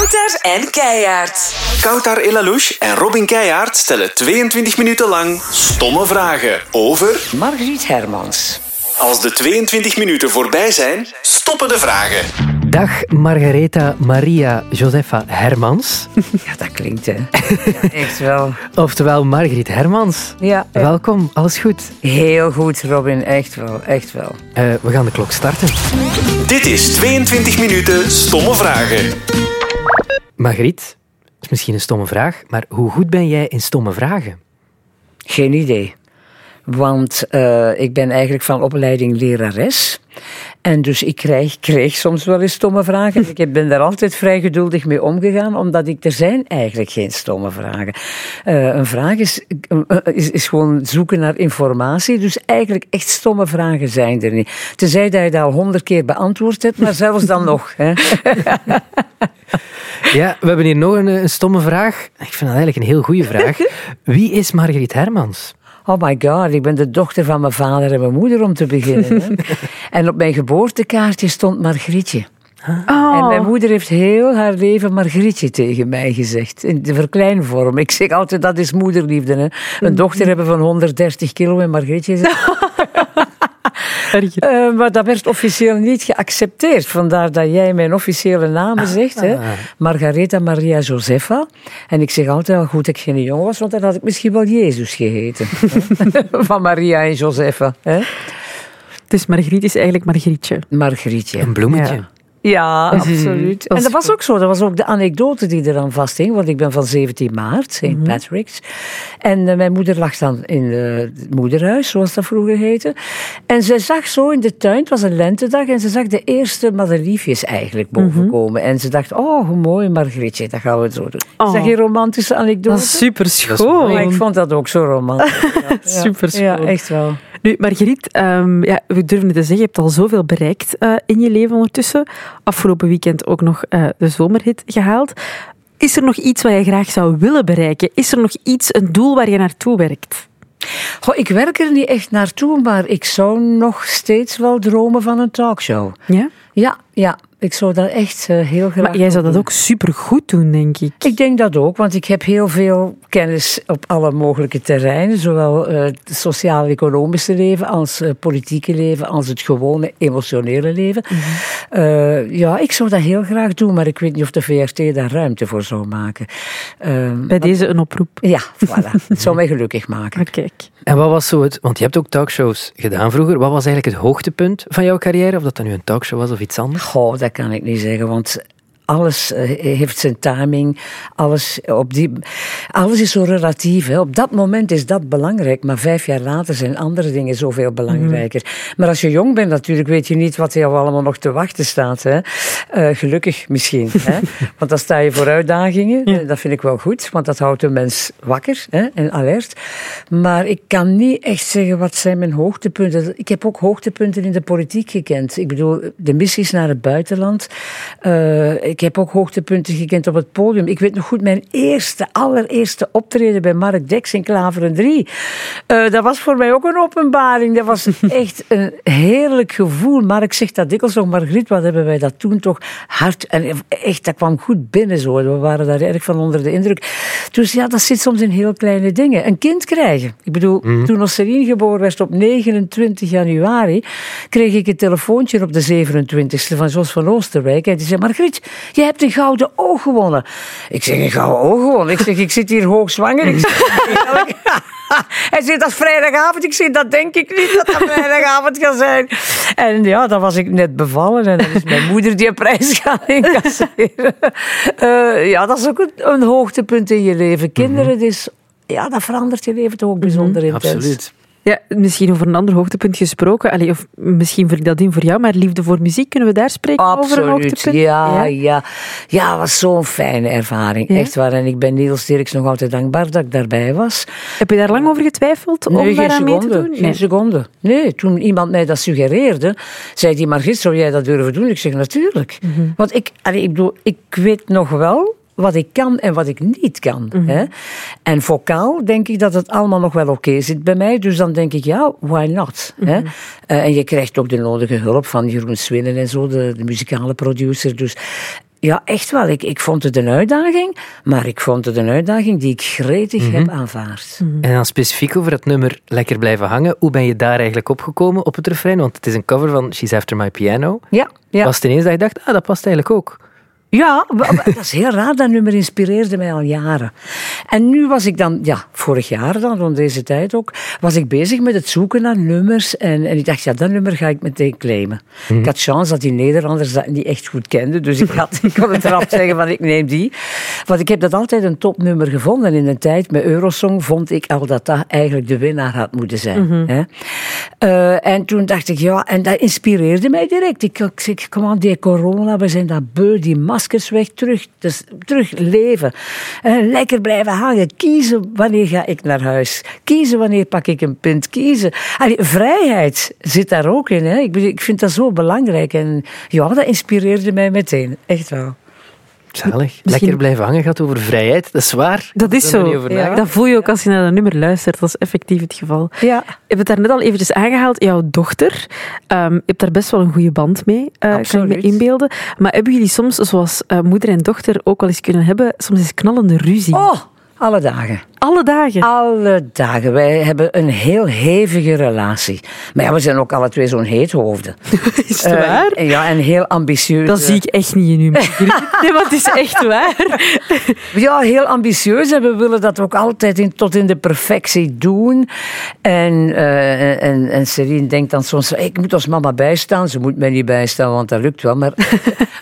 Kouter en Keijaard. Koutar Elalouche en Robin Keijaard stellen 22 minuten lang stomme vragen over... Margriet Hermans. Als de 22 minuten voorbij zijn, stoppen de vragen. Dag Margaretha Maria Josefa Hermans. Ja, dat klinkt hè. Ja, echt wel. Oftewel Margriet Hermans. Ja, Welkom, alles goed? heel goed Robin, echt wel, echt wel. Eh, we gaan de klok starten. Dit is 22 minuten stomme vragen. Margriet, dat is misschien een stomme vraag, maar hoe goed ben jij in stomme vragen? Geen idee. Want eh, ik ben eigenlijk van opleiding lerares. En dus ik krijg, kreeg soms wel eens stomme vragen. Ik ben daar altijd vrij geduldig mee omgegaan, omdat ik, er zijn eigenlijk geen stomme vragen. Eh, een vraag is, eh, is, is gewoon zoeken naar informatie. Dus eigenlijk echt stomme vragen zijn er niet. Tenzij dat je dat al honderd keer beantwoord hebt, maar zelfs dan nog. Hè. Ja, we hebben hier nog een, een stomme vraag. Ik vind dat eigenlijk een heel goede vraag. Wie is Margriet Hermans? Oh my god, ik ben de dochter van mijn vader en mijn moeder om te beginnen. Hè. en op mijn geboortekaartje stond Margrietje. En mijn moeder heeft heel haar leven Margrietje tegen mij gezegd. In de verkleinvorm. Ik zeg altijd, dat is moederliefde. Hè. Een dochter hebben van 130 kilo en Margrietje is... Eh, maar dat werd officieel niet geaccepteerd. Vandaar dat jij mijn officiële namen zegt. Hè. Margaretha Maria Josefa. En ik zeg altijd al goed dat ik geen jongen was, want dan had ik misschien wel Jezus geheten. Van Maria en Josefa. Hè. Dus Margriet is eigenlijk Margrietje. Margrietje. Een bloemetje. Ja. Ja, absoluut. Dat En dat was ook zo. Dat was ook de anekdote die eraan vasthing. Want ik ben van 17 maart, St. Patrick's. En eh, mijn moeder lag dan in eh, het moederhuis, zoals dat vroeger heette. En ze zag zo in de tuin, het was een lentedag, en ze zag de eerste madeliefjes eigenlijk bovenkomen. En ze dacht, oh, hoe mooi, Margrietje, dat gaan we zo doen. Oh. Is dat geen romantische anekdote? Dat is super schoon. Ik vond dat ook zo romantisch. Ja. Super Ja, echt wel. Nu, Margriet, ehm, ja, we durven het te zeggen, je hebt al zoveel bereikt eh, in je leven ondertussen. Afgelopen weekend ook nog eh, de zomerhit gehaald. Is er nog iets wat je graag zou willen bereiken? Is er nog iets, een doel waar je naartoe werkt? Goh, ik werk er niet echt naartoe, maar ik zou nog steeds wel dromen van een talkshow. Ja? Ja, ja. Ik zou dat echt eh, heel graag Maar jij zou dat doen. ook super goed doen, denk ik. Ik denk dat ook, want ik heb heel veel kennis op alle mogelijke terreinen. Zowel eh, het sociaal-economische leven als het politieke leven, als het gewone emotionele leven. Mhm. Eh, ja, ik zou dat heel graag doen, maar ik weet niet of de VRT daar ruimte voor zou maken. Ehm, Bij deze een oproep. ja, voilà. Het zou mij gelukkig maken. Maar kijk. En wat was zo het... Want je hebt ook talkshows gedaan vroeger. Wat was eigenlijk het hoogtepunt van jouw carrière? Of dat dan nu een talkshow was of iets anders? Goh, dat kan ik niet zeggen, want alles eh, heeft zijn timing. Alles, op die, alles is zo relatief. Hè. Op dat moment is dat belangrijk, maar vijf jaar later zijn andere dingen zoveel belangrijker. Maar als je jong bent, natuurlijk weet je niet wat jou allemaal nog te wachten staat. Hè. Eh, gelukkig misschien. hè. Want dan sta je voor uitdagingen. Eh, Dat vind ik wel goed, want dat houdt een mens wakker hè, en alert. Maar ik kan niet echt zeggen wat zijn mijn hoogtepunten. Ik heb ook hoogtepunten in de politiek gekend. Ik bedoel, de missies naar het buitenland. Ik heb ook hoogtepunten gekend op het podium. Ik weet nog goed mijn eerste, allereerste optreden bij Mark Dex in Klaveren 3. Eh, dat was voor mij ook een openbaring. Dat was echt een heerlijk gevoel. Mark zegt dat dikwijls nog, Margriet, wat hebben wij dat toen toch hard... En echt, dat kwam goed binnen zo. We waren daar erg van onder de indruk. Dus ja, dat zit soms in heel kleine dingen. Een kind krijgen. Ik bedoel, toen Celine geboren werd op 29 januari, kreeg ik een telefoontje op de 27e van Jos van Oosterwijk. En die zei, Margriet, je hebt een gouden oog gewonnen. Ik zeg, een gouden oog gewonnen? Ik zeg, ik zit hier hoogzwanger. Ik zeg, Hij zegt, dat is vrijdagavond. Ik zeg, dat denk ik niet dat dat vrijdagavond gaat zijn. En ja, dan was ik net bevallen en dan is mijn moeder die prijs gaan incasseren. Eh, ja, dat is ook een, een hoogtepunt in je leven. Kinderen, dus, ja, dat verandert je leven toch ook bijzonder intens. Absoluut. Ja, misschien over een ander hoogtepunt gesproken. Allee, of misschien vul ik dat in voor jou, maar liefde voor muziek, kunnen we daar spreken over een Absoluut, hoogtepunt? ja, ja. Ja, het was zo'n fijne ervaring. Ja? Echt waar. En ik ben Niels Dirks nog altijd dankbaar dat ik daarbij was. Heb je daar lang over getwijfeld om Nee, geen daaraan mee te doen? Geen seconde. Nee, toen iemand mij dat suggereerde, zei die Margriet, zou jij dat durven doen? Ik zeg, natuurlijk. Mhm. Want ik, allee, ik, bedoel, ik weet nog wel wat ik kan en wat ik niet kan. Mhm. Hè? En vocaal denk ik dat het allemaal nog wel oké zit bij mij. Dus dan denk ik, ja, why not? Hè? Mhm. Eh, en je krijgt ook de nodige hulp van Jeroen Swinnen en zo, de, de muzikale producer. Dus Ja, echt wel. Ik, ik vond het een uitdaging, maar ik vond het een uitdaging die ik gretig heb aanvaard. En dan specifiek over het nummer Lekker blijven hangen. Hoe ben je daar eigenlijk opgekomen op het refrein? Want het is een cover van She's After My Piano. Ja, ja. Was het ineens dat je dacht, ah, dat past eigenlijk ook? Ja, dat is heel raar. Dat nummer inspireerde mij al jaren. En nu was ik dan, ja, vorig jaar dan, rond deze tijd ook, was ik bezig met het zoeken naar nummers. En, en ik dacht, ja, dat nummer ga ik meteen claimen. Ik had chance dat die Nederlanders dat niet echt goed kenden. Dus ik, had, ik kon het eraf zeggen van, ik neem die. Want ik heb dat altijd een topnummer gevonden. En in een tijd met Eurosong vond ik al dat dat eigenlijk de winnaar had moeten zijn. hè. Eh, en toen dacht ik, ja, en dat inspireerde mij direct. Ik, ik zeg, kom aan, die corona, we zijn dat beu, die maskers weg, terug, dus, terug leven. Eh, lekker blijven hangen, kiezen wanneer ga ik naar huis. Kiezen wanneer pak ik een pint, kiezen. Vrijheid zit daar ook in. Hè. Ik, ik vind dat zo belangrijk. En ja, dat inspireerde mij meteen, echt wel. Zalig. Lekker blijven hangen gaat over vrijheid. Dat is waar. Dat is zo. Ja. Dat voel je ook als je naar dat nummer luistert. Dat is effectief het geval. Ja. Je hebt het daar net al eventjes aangehaald. Jouw dochter, ehm, je hebt daar best wel een goede band mee, eh, kan ik Absoluut. me inbeelden. Maar hebben jullie soms, zoals eh, moeder en dochter ook wel eens kunnen hebben, soms eens knallende ruzie? Oh, alle dagen. Alle dagen. Alle dagen. Wij hebben een heel hevige relatie. Maar ja, we zijn ook alle twee zo'n heethoofden. is het Eh, waar? ja, en heel ambitieus. Dat zie ik echt niet in u. Nee, het is echt waar. Ja, heel ambitieus en we willen dat ook altijd in, tot in de perfectie doen. En, eh, en, en Serine denkt dan soms, ik moet als mama bijstaan. Ze moet mij niet bijstaan, want dat lukt wel. Maar,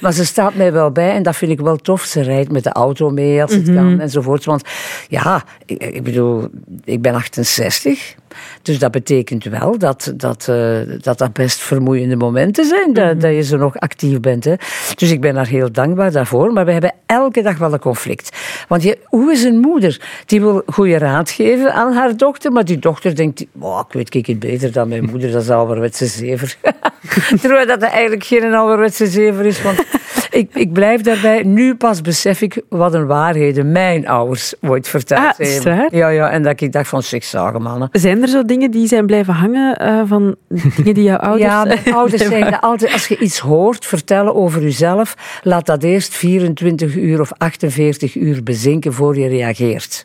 maar ze staat mij wel bij en dat vind ik wel tof. Ze rijdt met de auto mee als het kan enzovoort. Want ja, ik, ik bedoel, ik ben 68. Dus dat betekent wel dat dat, eh, dat, dat best vermoeiende momenten zijn. Dat, dat je zo nog actief bent. Hè. Dus ik ben daar heel dankbaar daarvoor. Maar we hebben elke dag wel een conflict. Want je, hoe is een moeder? Die wil goede raad geven aan haar dochter. Maar die dochter denkt, oh, ik weet ik het beter dan mijn moeder. Dat is een ouderwetse zever. Terwijl dat eigenlijk geen ouderwetse zever is. Want ik, ik blijf daarbij. Nu pas besef ik wat een waarheden mijn ouders ooit verteld Ah, hebben. Ja, ja, en dat ik dacht van, zeg, zagen mannen. Zijn er zo dingen die zijn blijven hangen eh, van dingen die jouw ouders... Ja, mijn ouders zeggen altijd, als je iets hoort vertellen over jezelf, laat dat eerst 24 uur of 48 uur bezinken voor je reageert.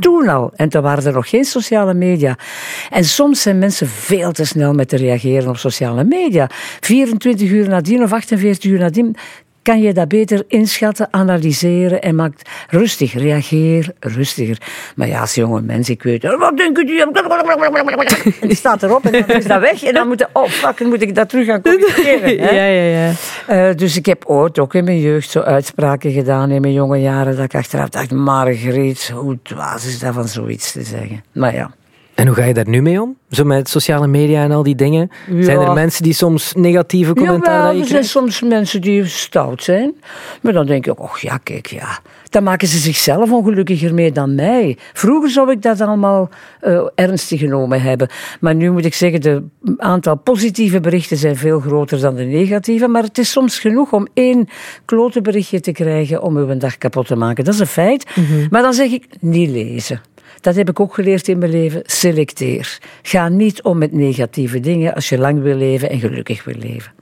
Toen al. En toen waren er nog geen sociale media. En soms zijn mensen veel te snel met te reageren op sociale media. 24 uur nadien of 48 uur nadien kan je dat beter inschatten, analyseren en maakt rustig. Reageer rustiger. Maar ja, als jonge mens, ik weet, wat denken die? En die staat erop en dan is dat weg. En dan moet oh fuck, dan moet ik dat terug gaan corrigeren. hè. Ja, ja, ja. Eh, dus ik heb ooit ook in mijn jeugd zo uitspraken gedaan in mijn jonge jaren dat ik achteraf dacht, Margriet, hoe dwaas is dat van zoiets te zeggen. Maar ja. En hoe ga je daar nu mee om? Zo met sociale media en al die dingen? Zijn er Ja. mensen die soms negatieve commentaar Jawel, dat je er zijn soms mensen die stout zijn. Maar dan denk ik, oh ja, kijk, ja. Dan maken ze zichzelf ongelukkiger mee dan mij. Vroeger zou ik dat allemaal eh, ernstig genomen hebben. Maar nu moet ik zeggen, de aantal positieve berichten zijn veel groter dan de negatieve. Maar het is soms genoeg om één klote berichtje te krijgen om uw dag kapot te maken. Dat is een feit. Maar dan zeg ik, niet lezen. Dat heb ik ook geleerd in mijn leven. Selecteer. Ga niet om met negatieve dingen als je lang wil leven en gelukkig wil leven.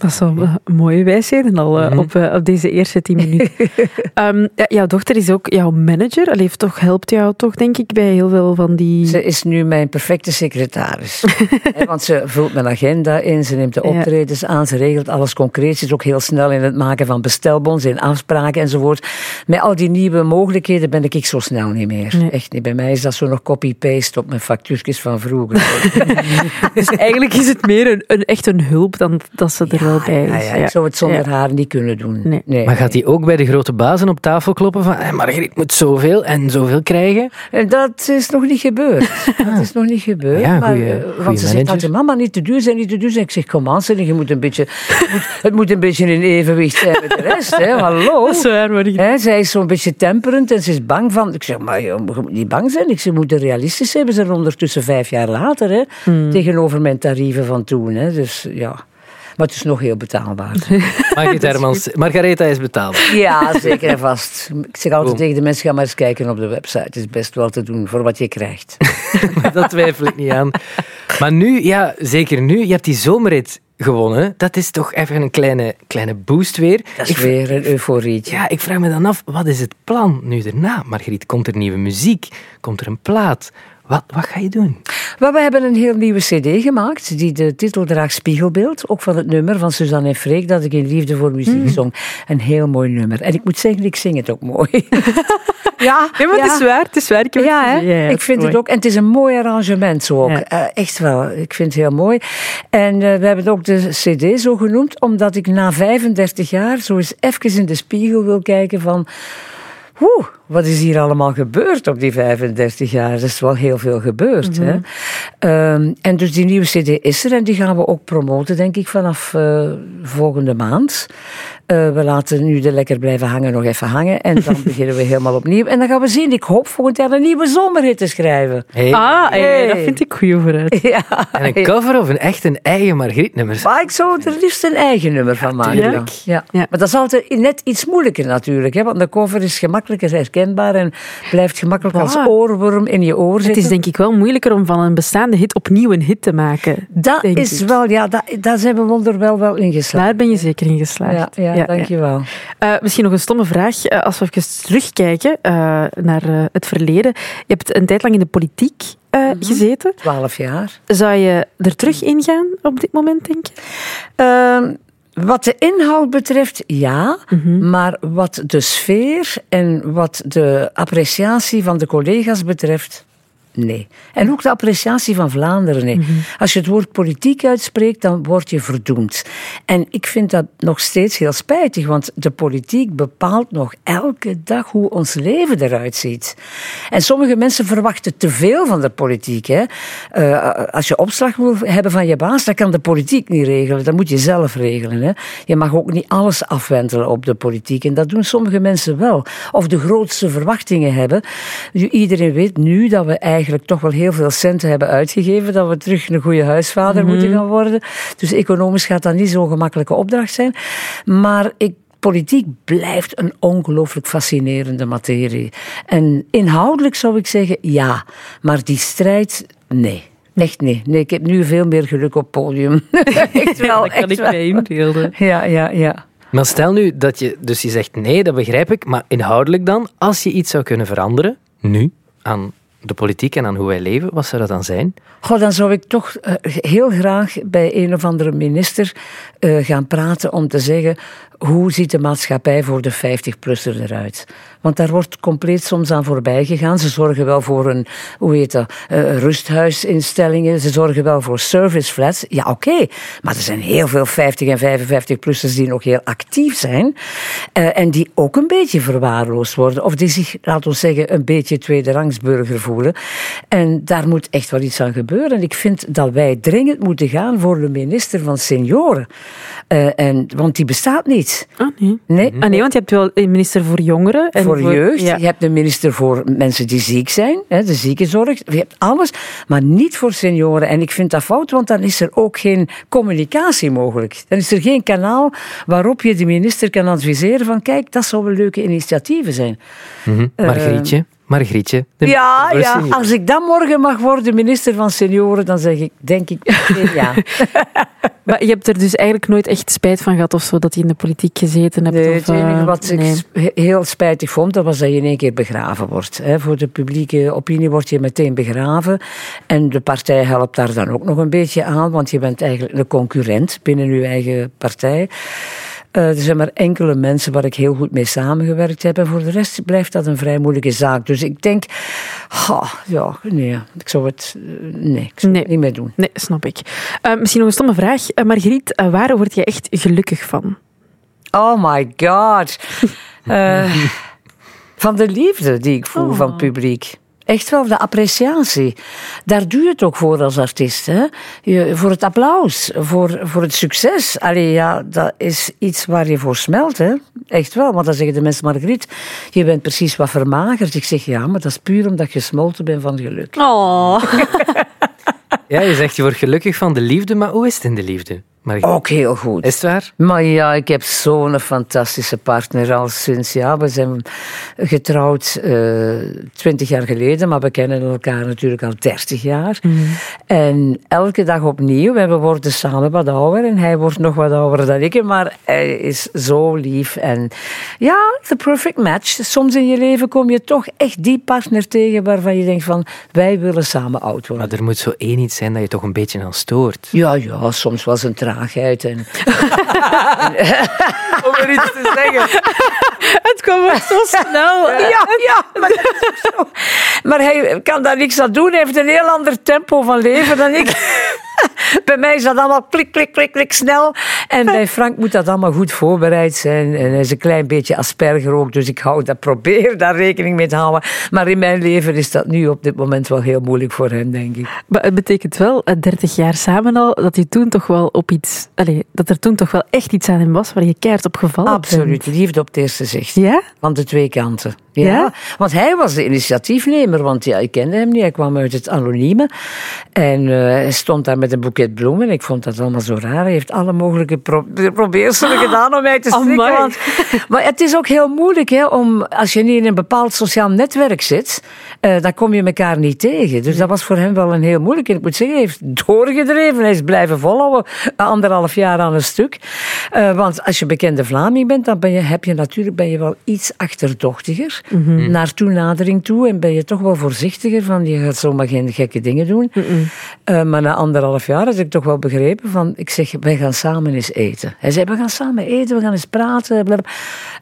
Dat is wel een mooie wijsheden al eh, op, eh, op deze eerste tien minuten. Ehm, ja, jouw dochter is ook jouw manager. Allee, heeft toch, helpt jou toch, denk ik, bij heel veel van die... Ze is nu mijn perfecte secretaris. Hè, Want ze vult mijn agenda in, ze neemt de Ja. optredens aan, ze regelt alles concreet. Ze is ook heel snel in het maken van bestelbons, in afspraken enzovoort. Met al die nieuwe mogelijkheden ben ik zo snel niet meer. Nee. Echt niet. Bij mij is dat zo nog copy-paste op mijn factuurtjes van vroeger. Dus eigenlijk is het meer een, een, echt een hulp dan dat ze er bij ja, is. ja, ik zou het zonder Ja. haar niet kunnen doen. Nee. Maar gaat hij ook bij de grote bazen op tafel kloppen van hey, Margriet moet zoveel en zoveel krijgen? En dat is nog niet gebeurd. Dat is nog niet gebeurd. Ja, maar, goeie- eh, goeie want ze zegt manager. altijd, mama, niet te duur zijn, niet te duur zijn. Ik zeg, kom aan, zeg, je moet een beetje, het moet, het moet een beetje in evenwicht zijn met de rest. Hè. Hallo. Dat is waar, maar Hè, zij is zo'n beetje temperend en ze is bang van... Ik zeg, maar je moet niet bang zijn. Ik zeg, je moet realistisch zijn. We zijn ondertussen vijf jaar later, hè, Hmm. tegenover mijn tarieven van toen. Hè. Dus ja... Maar het is nog heel betaalbaar. Margriet Hermans, Margaretha is betaalbaar. Ja, zeker en vast. Ik zeg altijd Boom. tegen de mensen, ga maar eens kijken op de website. Het is best wel te doen voor wat je krijgt. dat twijfel ik niet aan. Maar nu, ja, zeker nu, je hebt die zomerrit gewonnen. Dat is toch even een kleine, kleine boost weer. Dat is Ik- weer een euforietje. Ja, ik vraag me dan af, wat is het plan nu daarna? Margriet, komt er nieuwe muziek? Komt er een plaat? Wat, wat ga je doen? We hebben een heel nieuwe cd gemaakt, die de titel draagt Spiegelbeeld. Ook van het nummer van Suzanne en Freek, dat ik in Liefde voor Muziek zong. Een heel mooi nummer. En ik moet zeggen, ik zing het ook mooi. ja, Ja, maar het is waar. Het is waar. Ik heb Ja, het. Ja, ja, ik vind mooi. het ook. En het is een mooi arrangement zo ook. Ja. Eh, echt wel. Ik vind het heel mooi. En eh, we hebben ook de CD zo genoemd, omdat ik na 35 jaar zo eens even in de spiegel wil kijken van. Oeh, wat is hier allemaal gebeurd op die 35 jaar? Er is wel heel veel gebeurd. hè? Ehm, en dus die nieuwe CD is er en die gaan we ook promoten, denk ik, vanaf eh, volgende maand. Eh, we laten nu de lekker blijven hangen nog even hangen en dan beginnen we helemaal opnieuw. En dan gaan we zien, ik hoop volgend jaar een nieuwe zomerhit te schrijven. Hey, Ah, Hey. dat vind ik goed vooruit. Ja, en een cover of een echt een eigen Margriet-nummer? maar ik zou er liefst een eigen nummer van maken. Ja, ja. Ja. Maar dat is altijd net iets moeilijker natuurlijk. Hè? Want de cover is gemakkelijker herkenbaar en blijft gemakkelijk als oorworm in je oor Het zitten. is denk ik wel moeilijker om van een bestaande hit opnieuw een hit te maken. dat is ik. wel, ja, dat, daar zijn we wonderwel wel in geslaagd. Daar ben je zeker in geslaagd. Ja, ja, dankjewel. Eh, misschien nog een stomme vraag. Eh, als we even terugkijken eh, naar het verleden. Je hebt een tijd lang in de politiek Mhm. gezeten. Twaalf jaar. Zou je er terug in gaan op dit moment, denk je? Ehm, wat de inhoud betreft, ja. Mhm. Maar wat de sfeer en wat de appreciatie van de collega's betreft, nee. En ook de appreciatie van Vlaanderen, nee. Mhm. Als je het woord politiek uitspreekt, dan word je verdoemd. En ik vind dat nog steeds heel spijtig, want de politiek bepaalt nog elke dag hoe ons leven eruit ziet. En sommige mensen verwachten te veel van de politiek. Hè. Eh, als je opslag wil hebben van je baas, dan kan de politiek niet regelen. Dat moet je zelf regelen. Hè. Je mag ook niet alles afwentelen op de politiek. En dat doen sommige mensen wel. Of de grootste verwachtingen hebben. Iedereen weet nu dat we eigenlijk toch wel heel veel centen hebben uitgegeven. Dat we terug een goede huisvader moeten gaan worden. Dus economisch gaat dat niet zo'n gemakkelijke opdracht zijn. Maar ik Politiek blijft een ongelooflijk fascinerende materie. En inhoudelijk zou ik zeggen ja, maar die strijd, nee. Echt nee. nee. Ik heb nu veel meer geluk op podium. echt wel, dat kan echt ik mij inbeelden. Ja, ja, ja. Maar stel nu dat je, dus je zegt nee, dat begrijp ik, maar inhoudelijk dan, als je iets zou kunnen veranderen, nu, aan de politiek en aan hoe wij leven, wat zou dat dan zijn? Goh, dan zou ik toch eh, heel graag bij een of andere minister eh, gaan praten om te zeggen hoe ziet de maatschappij voor de 50-plusser eruit. Want daar wordt compleet soms aan voorbij gegaan. Ze zorgen wel voor een, hoe heet dat, eh, rusthuisinstellingen. Ze zorgen wel voor service flats. Ja, oké. Maar er zijn heel veel 50 en 55-plussers die nog heel actief zijn. eh, en die ook een beetje verwaarloosd worden. Of die zich, laten we zeggen, een beetje tweederangsburger voelen. En daar moet echt wel iets aan gebeuren. En ik vind dat wij dringend moeten gaan voor de minister van Senioren. Eh, en, want die bestaat niet. Ah, nee. Nee, Ah, nee, want je hebt wel een minister voor jongeren. En voor jeugd. ja. Je hebt een minister voor mensen die ziek zijn, hè, de ziekenzorg. Je hebt alles, maar niet voor senioren. En ik vind dat fout, want dan is er ook geen communicatie mogelijk. Dan is er geen kanaal waarop je de minister kan adviseren van kijk, dat zouden leuke initiatieven zijn. Margrietje, Margrietje. de Ja, ja, als ik dan morgen mag worden minister van senioren, dan zeg ik, denk ik, ja. Maar je hebt er dus eigenlijk nooit echt spijt van gehad of zo, dat je in de politiek gezeten hebt? Nee, of, het enige eh, wat nee. ik heel spijtig vond, dat was dat je in één keer begraven wordt. Hè. Voor de publieke opinie word je meteen begraven. En de partij helpt daar dan ook nog een beetje aan, want je bent eigenlijk een concurrent binnen je eigen partij. Eh, er zijn maar enkele mensen waar ik heel goed mee samengewerkt heb. En voor de rest blijft dat een vrij moeilijke zaak. Dus ik denk, ha, ja, nee, ik zou het, eh, nee, ik zou Nee. het niet meer doen. Nee, snap ik. Eh, misschien nog een stomme vraag. Eh, Margriet, waar word je echt gelukkig van? Oh my god. Van de liefde die ik voel van het publiek. Echt wel, de appreciatie. Daar doe je het ook voor als artiest. Hè? Je, voor het applaus, voor, voor het succes. Allee, ja, dat is iets waar je voor smelt. Hè? Echt wel, want dan zeggen de mensen, Margriet, je bent precies wat vermagerd. Ik zeg, ja, maar dat is puur omdat je gesmolten bent van geluk. Oh. Ja, je zegt je wordt gelukkig van de liefde, maar hoe is het in de liefde? Maar Ook heel goed. Is het waar? Maar ja, ik heb zo'n fantastische partner al sinds, ja, we zijn getrouwd twintig jaar geleden, maar we kennen elkaar natuurlijk al dertig jaar. En elke dag opnieuw, en we worden samen wat ouder en hij wordt nog wat ouder dan ik, maar hij is zo lief. En ja, the perfect match. Soms in je leven kom je toch echt die partner tegen waarvan je denkt van, wij willen samen oud worden. Maar er moet zo één iets zijn dat je toch een beetje aan stoort. Ja, ja, soms was een traagheid en... Om er iets te zeggen. Het kwam ook zo snel. Ja, ja, maar, dat is ook zo. maar hij kan daar niks aan doen. Hij heeft een heel ander tempo van leven dan ik. Bij mij is dat allemaal klik, klik, klik, klik, snel. En bij Frank moet dat allemaal goed voorbereid zijn. En hij is een klein beetje asperger ook, dus ik hou dat, probeer daar rekening mee te houden. Maar in mijn leven is dat nu op dit moment wel heel moeilijk voor hem, denk ik. Maar het betekent wel, eh, 30 jaar samen al, dat hij toen toch wel op iets... Dat er toen toch wel echt iets aan hem was waar je keihard op gevallen Absoluut, bent. liefde op het eerste zicht. Ja? Van de twee kanten. Ja, Ja? want hij was de initiatiefnemer, want ja, ik kende hem niet. Hij kwam uit het anonieme en eh, hij stond daar met een boeket bloemen. Ik vond dat allemaal zo raar. Hij heeft alle mogelijke pro probeerselen gedaan om mij te strikken. Want, maar het is ook heel moeilijk, hè, om, als je niet in een bepaald sociaal netwerk zit, eh, dan kom je elkaar niet tegen. Dus dat was voor hem wel een heel moeilijk. En ik moet zeggen, hij heeft doorgedreven. Hij is blijven volhouden, anderhalf jaar aan een stuk. Eh, want als je bekende Vlaming bent, dan ben je, heb je natuurlijk ben je wel iets achterdochtiger naar toenadering toe. En ben je toch wel voorzichtiger van, je gaat zomaar geen gekke dingen doen. Eh, maar na anderhalf jaar had ik toch wel begrepen van, ik zeg, wij gaan samen eens eten. Hij zei, we gaan samen eten, we gaan eens praten. blablabla.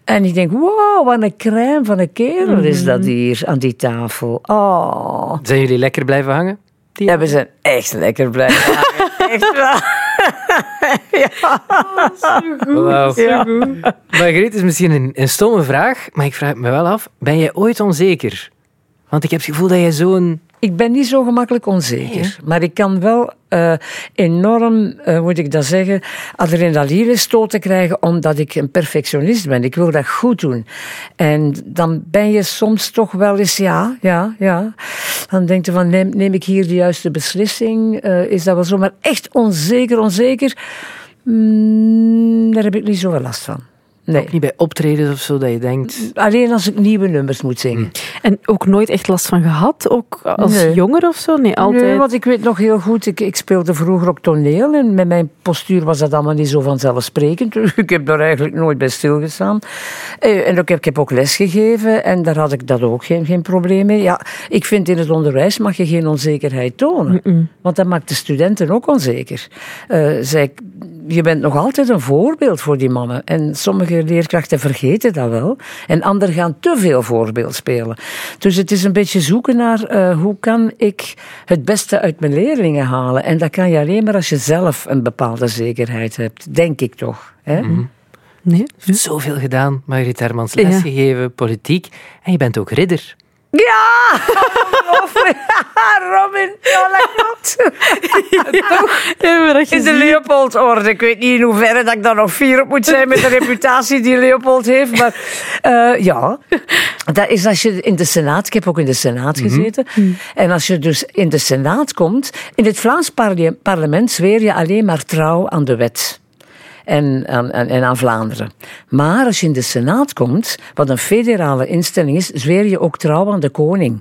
En ik denk, wow, wat een crème van een kerel is dat hier aan die tafel. Oh. Zijn jullie lekker blijven hangen? Ja, we zijn echt lekker blijven hangen. Echt waar. Wauw. Margriet, het is misschien een, een stomme vraag, maar ik vraag me wel af, ben jij ooit onzeker? Want ik heb het gevoel dat jij zo'n... Ik ben niet zo gemakkelijk onzeker. Maar ik kan wel eh, enorm, eh, moet ik dat zeggen, adrenaline stoten krijgen omdat ik een perfectionist ben. Ik wil dat goed doen. En dan ben je soms toch wel eens, ja, ja, ja. Dan denk je van, neem, neem ik hier de juiste beslissing? Eh, is dat wel zo? Maar echt onzeker, onzeker, mm, daar heb ik niet zoveel last van. Nee. Niet bij optredens of zo, dat je denkt... Alleen als ik nieuwe nummers moet zingen. En ook nooit echt last van gehad? Ook als Nee. jonger of zo? Nee, altijd. Nee, want ik weet nog heel goed, ik, ik speelde vroeger ook toneel en met mijn postuur was dat allemaal niet zo vanzelfsprekend. Ik heb daar eigenlijk nooit bij stilgestaan. Eh, En ook, ik heb ook les gegeven en daar had ik dat ook geen, geen probleem mee. Ja, ik vind in het onderwijs mag je geen onzekerheid tonen, want dat maakt de studenten ook onzeker. Eh, zij, je bent nog altijd een voorbeeld voor die mannen en sommige leerkrachten vergeten dat wel en anderen gaan te veel voorbeeld spelen. Dus het is een beetje zoeken naar eh, hoe kan ik het beste uit mijn leerlingen halen. En dat kan je alleen maar als je zelf een bepaalde zekerheid hebt, denk ik toch. Hè? Nee? Zoveel gedaan, Margriet Hermans, Ja. lesgegeven, politiek. En je bent ook ridder. Ja! Robin, ja, dat dat In de? Leopoldorde. Ik weet niet in hoeverre dat ik daar nog fier op moet zijn met de reputatie die Leopold heeft. Maar eh, ja, dat is als je in de Senaat... Ik heb ook in de Senaat gezeten. En als je dus in de Senaat komt... In het Vlaams parle- parlement zweer je alleen maar trouw aan de wet. En aan, en, en aan Vlaanderen. Maar als je in de Senaat komt, wat een federale instelling is, zweer je ook trouw aan de koning.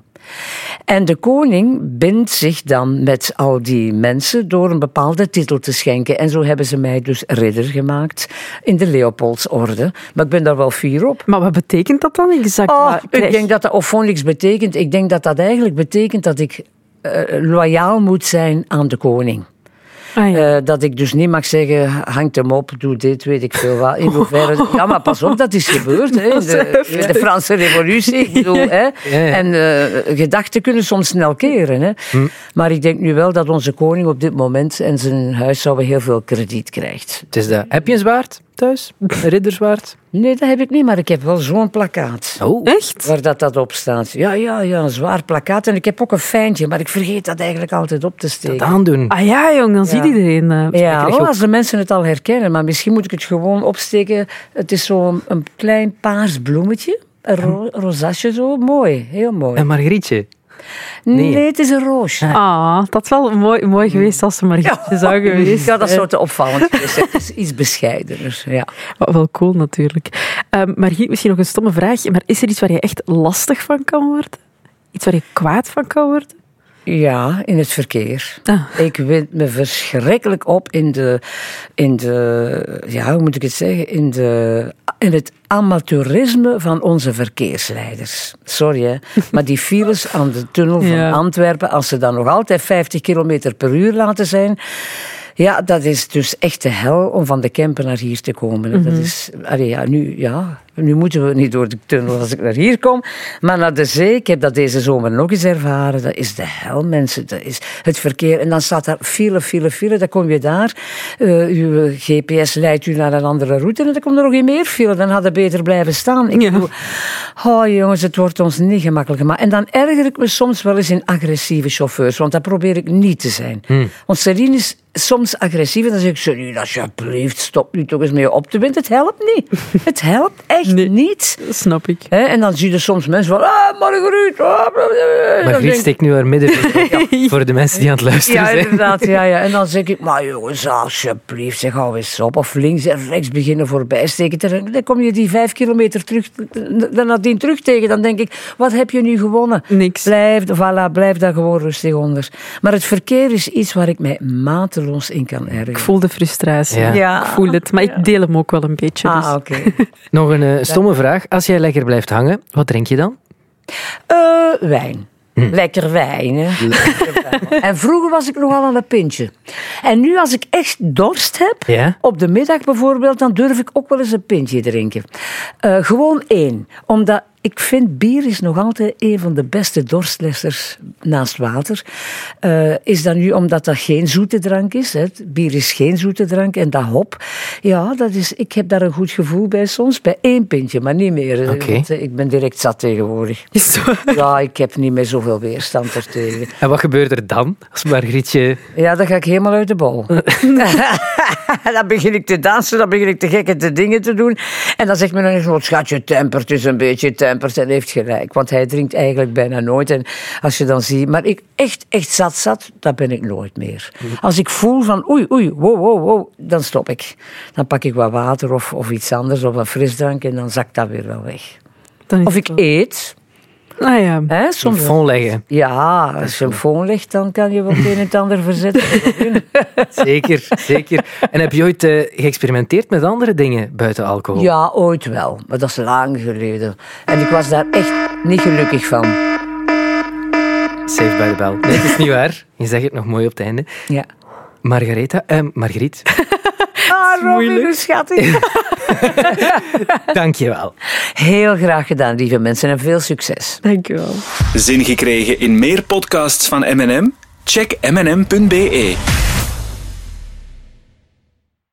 En de koning bindt zich dan met al die mensen door een bepaalde titel te schenken. En zo hebben ze mij dus ridder gemaakt in de Leopoldsorde. Maar ik ben daar wel fier op. Maar wat betekent dat dan exact? Oh, ik denk dat dat of niks betekent. Ik denk dat dat eigenlijk betekent dat ik eh, loyaal moet zijn aan de koning. Ah, ja. Eh, dat ik dus niet mag zeggen, hangt hem op, doe dit, weet ik veel wat. In hoeverre... Ja, maar pas op, dat is gebeurd. Hè, de, Franse revolutie. Ik bedoel, hè. ja. En eh, gedachten kunnen soms snel keren. Hè. Maar ik denk nu wel dat onze koning op dit moment en zijn huishouden heel veel krediet krijgt. Het is dat. Heb je een zwaard thuis? Een ridderzwaard? Nee, dat heb ik niet, maar ik heb wel zo'n plakkaat. Oh. Echt? Waar dat, dat op staat. Ja, ja, ja, een zwaar plakkaat. En ik heb ook een fijntje, maar ik vergeet dat eigenlijk altijd op te steken. Dat aandoen. Ah ja, jong, dan ziet iedereen. eh. Ja, oh, ook- als de mensen het al herkennen. Maar misschien moet ik het gewoon opsteken. Het is zo'n een klein paars bloemetje. Een ro rozasje zo. Mooi, heel mooi. En Margrietje. Nee, Nee. het is een roosje. Ah, dat is wel mooi, mooi geweest als ze Margrietje zou geweest. Ja, dat is te opvallend geweest. Het is iets bescheidener. Ja. Wel cool natuurlijk. Ehm Margriet, misschien nog een stomme vraag, maar is er iets waar je echt lastig van kan worden? Iets waar je kwaad van kan worden? Ja, in het verkeer. Ah. Ik wind me verschrikkelijk op in de, in de, ja, hoe moet ik het zeggen, in, de, in het amateurisme van onze verkeersleiders. Sorry, hè, maar die files aan de tunnel van Ja. Antwerpen, als ze dan nog altijd 50 kilometer per uur laten zijn. Ja, dat is dus echt de hel om van de Kempen naar hier te komen. Dat is, allee, ja, nu, ja, nu moeten we niet door de tunnel als ik naar hier kom, maar naar de zee. Ik heb dat deze zomer nog eens ervaren. Dat is de hel, mensen. Dat is het verkeer. En dan staat daar file, file, file. Dan kom je daar. eh, uw GPS leidt u naar een andere route. En dan komt er nog een meer file. Dan had het beter blijven staan. Ik Ja. bedoel, oh jongens, het wordt ons niet gemakkelijk gemaakt. En dan erger ik me soms wel eens in agressieve chauffeurs. Want dat probeer ik niet te zijn. Want Celine is soms agressief. En dan zeg ik, Celine, alsjeblieft, stop nu toch eens mee op te winden. Het helpt niet. Het helpt echt Nee. niet. Dat snap ik. Hè, en dan zie je soms mensen van, ah, Marguerite. ah, ik, steekt nu haar midden voor de mensen die aan het luisteren ja, zijn. inderdaad. Ja, ja. En dan zeg ik, maar jongens, alsjeblieft, zeg, hou eens op. Of links en rechts beginnen voorbij steken. Dan kom je die vijf kilometer terug, dan nadien terug tegen. Dan denk ik, wat heb je nu gewonnen? Niks. Blijf, voilà, blijf daar gewoon rustig onder. Maar het verkeer is iets waar ik mij mateloos in kan ergeren. Ik voel de frustratie. Ja. Ja. Ik voel het, maar ik deel hem ook wel een beetje. Dus. Ah, oké. Nog een eh, stomme vraag. Als jij lekker blijft hangen, wat drink je dan? Eh, wijn. Lekker wijn, hè. Lekker wijn. En vroeger was ik nogal aan een pintje. En nu, als ik echt dorst heb, Ja? op de middag bijvoorbeeld, dan durf ik ook wel eens een pintje drinken. Eh, gewoon één. Omdat ik vind bier is nog altijd een van de beste dorstlessers naast water. Eh, is dat nu omdat dat geen zoete drank is? Hè? Bier is geen zoete drank en dat hop. Ja, dat is, ik heb daar een goed gevoel bij soms. Bij één pintje, maar niet meer. Want, eh, ik ben direct zat tegenwoordig. Is zo. Ja, ik heb niet meer zoveel weerstand ertegen. En wat gebeurt er dan als Margrietje... Ja, dan ga ik helemaal uit de bol. dan begin ik te dansen, dan begin ik te gekke te dingen te doen. En dan zegt men nog eens, schatje, tempert is een beetje tempert. En heeft gelijk, want hij drinkt eigenlijk bijna nooit. En als je dan ziet... Maar ik echt, echt zat zat, dat ben ik nooit meer. Als ik voel van, oei, oei, wow, wow, wow, dan stop ik. Dan pak ik wat water of, of iets anders, of een frisdrank, en dan zakt dat weer wel weg. Of ik eet. Ah ja. Hè, soms leggen? Ja, als je een phone legt, dan kan je wel het een en het ander verzetten. Zeker, zeker. En heb je ooit eh, geëxperimenteerd met andere dingen buiten alcohol? Ja, ooit wel. Maar dat is lang geleden. En ik was daar echt niet gelukkig van. Safe by the bell. Nee, het is niet waar. Je zegt het nog mooi op het einde. Ja. Margaretha, eh, Margriet, Ah, Robin, schattig. dank je wel. Heel graag gedaan, lieve mensen. En veel succes. Dankjewel. Zin gekregen in meer podcasts van M&M? Check mnm.be.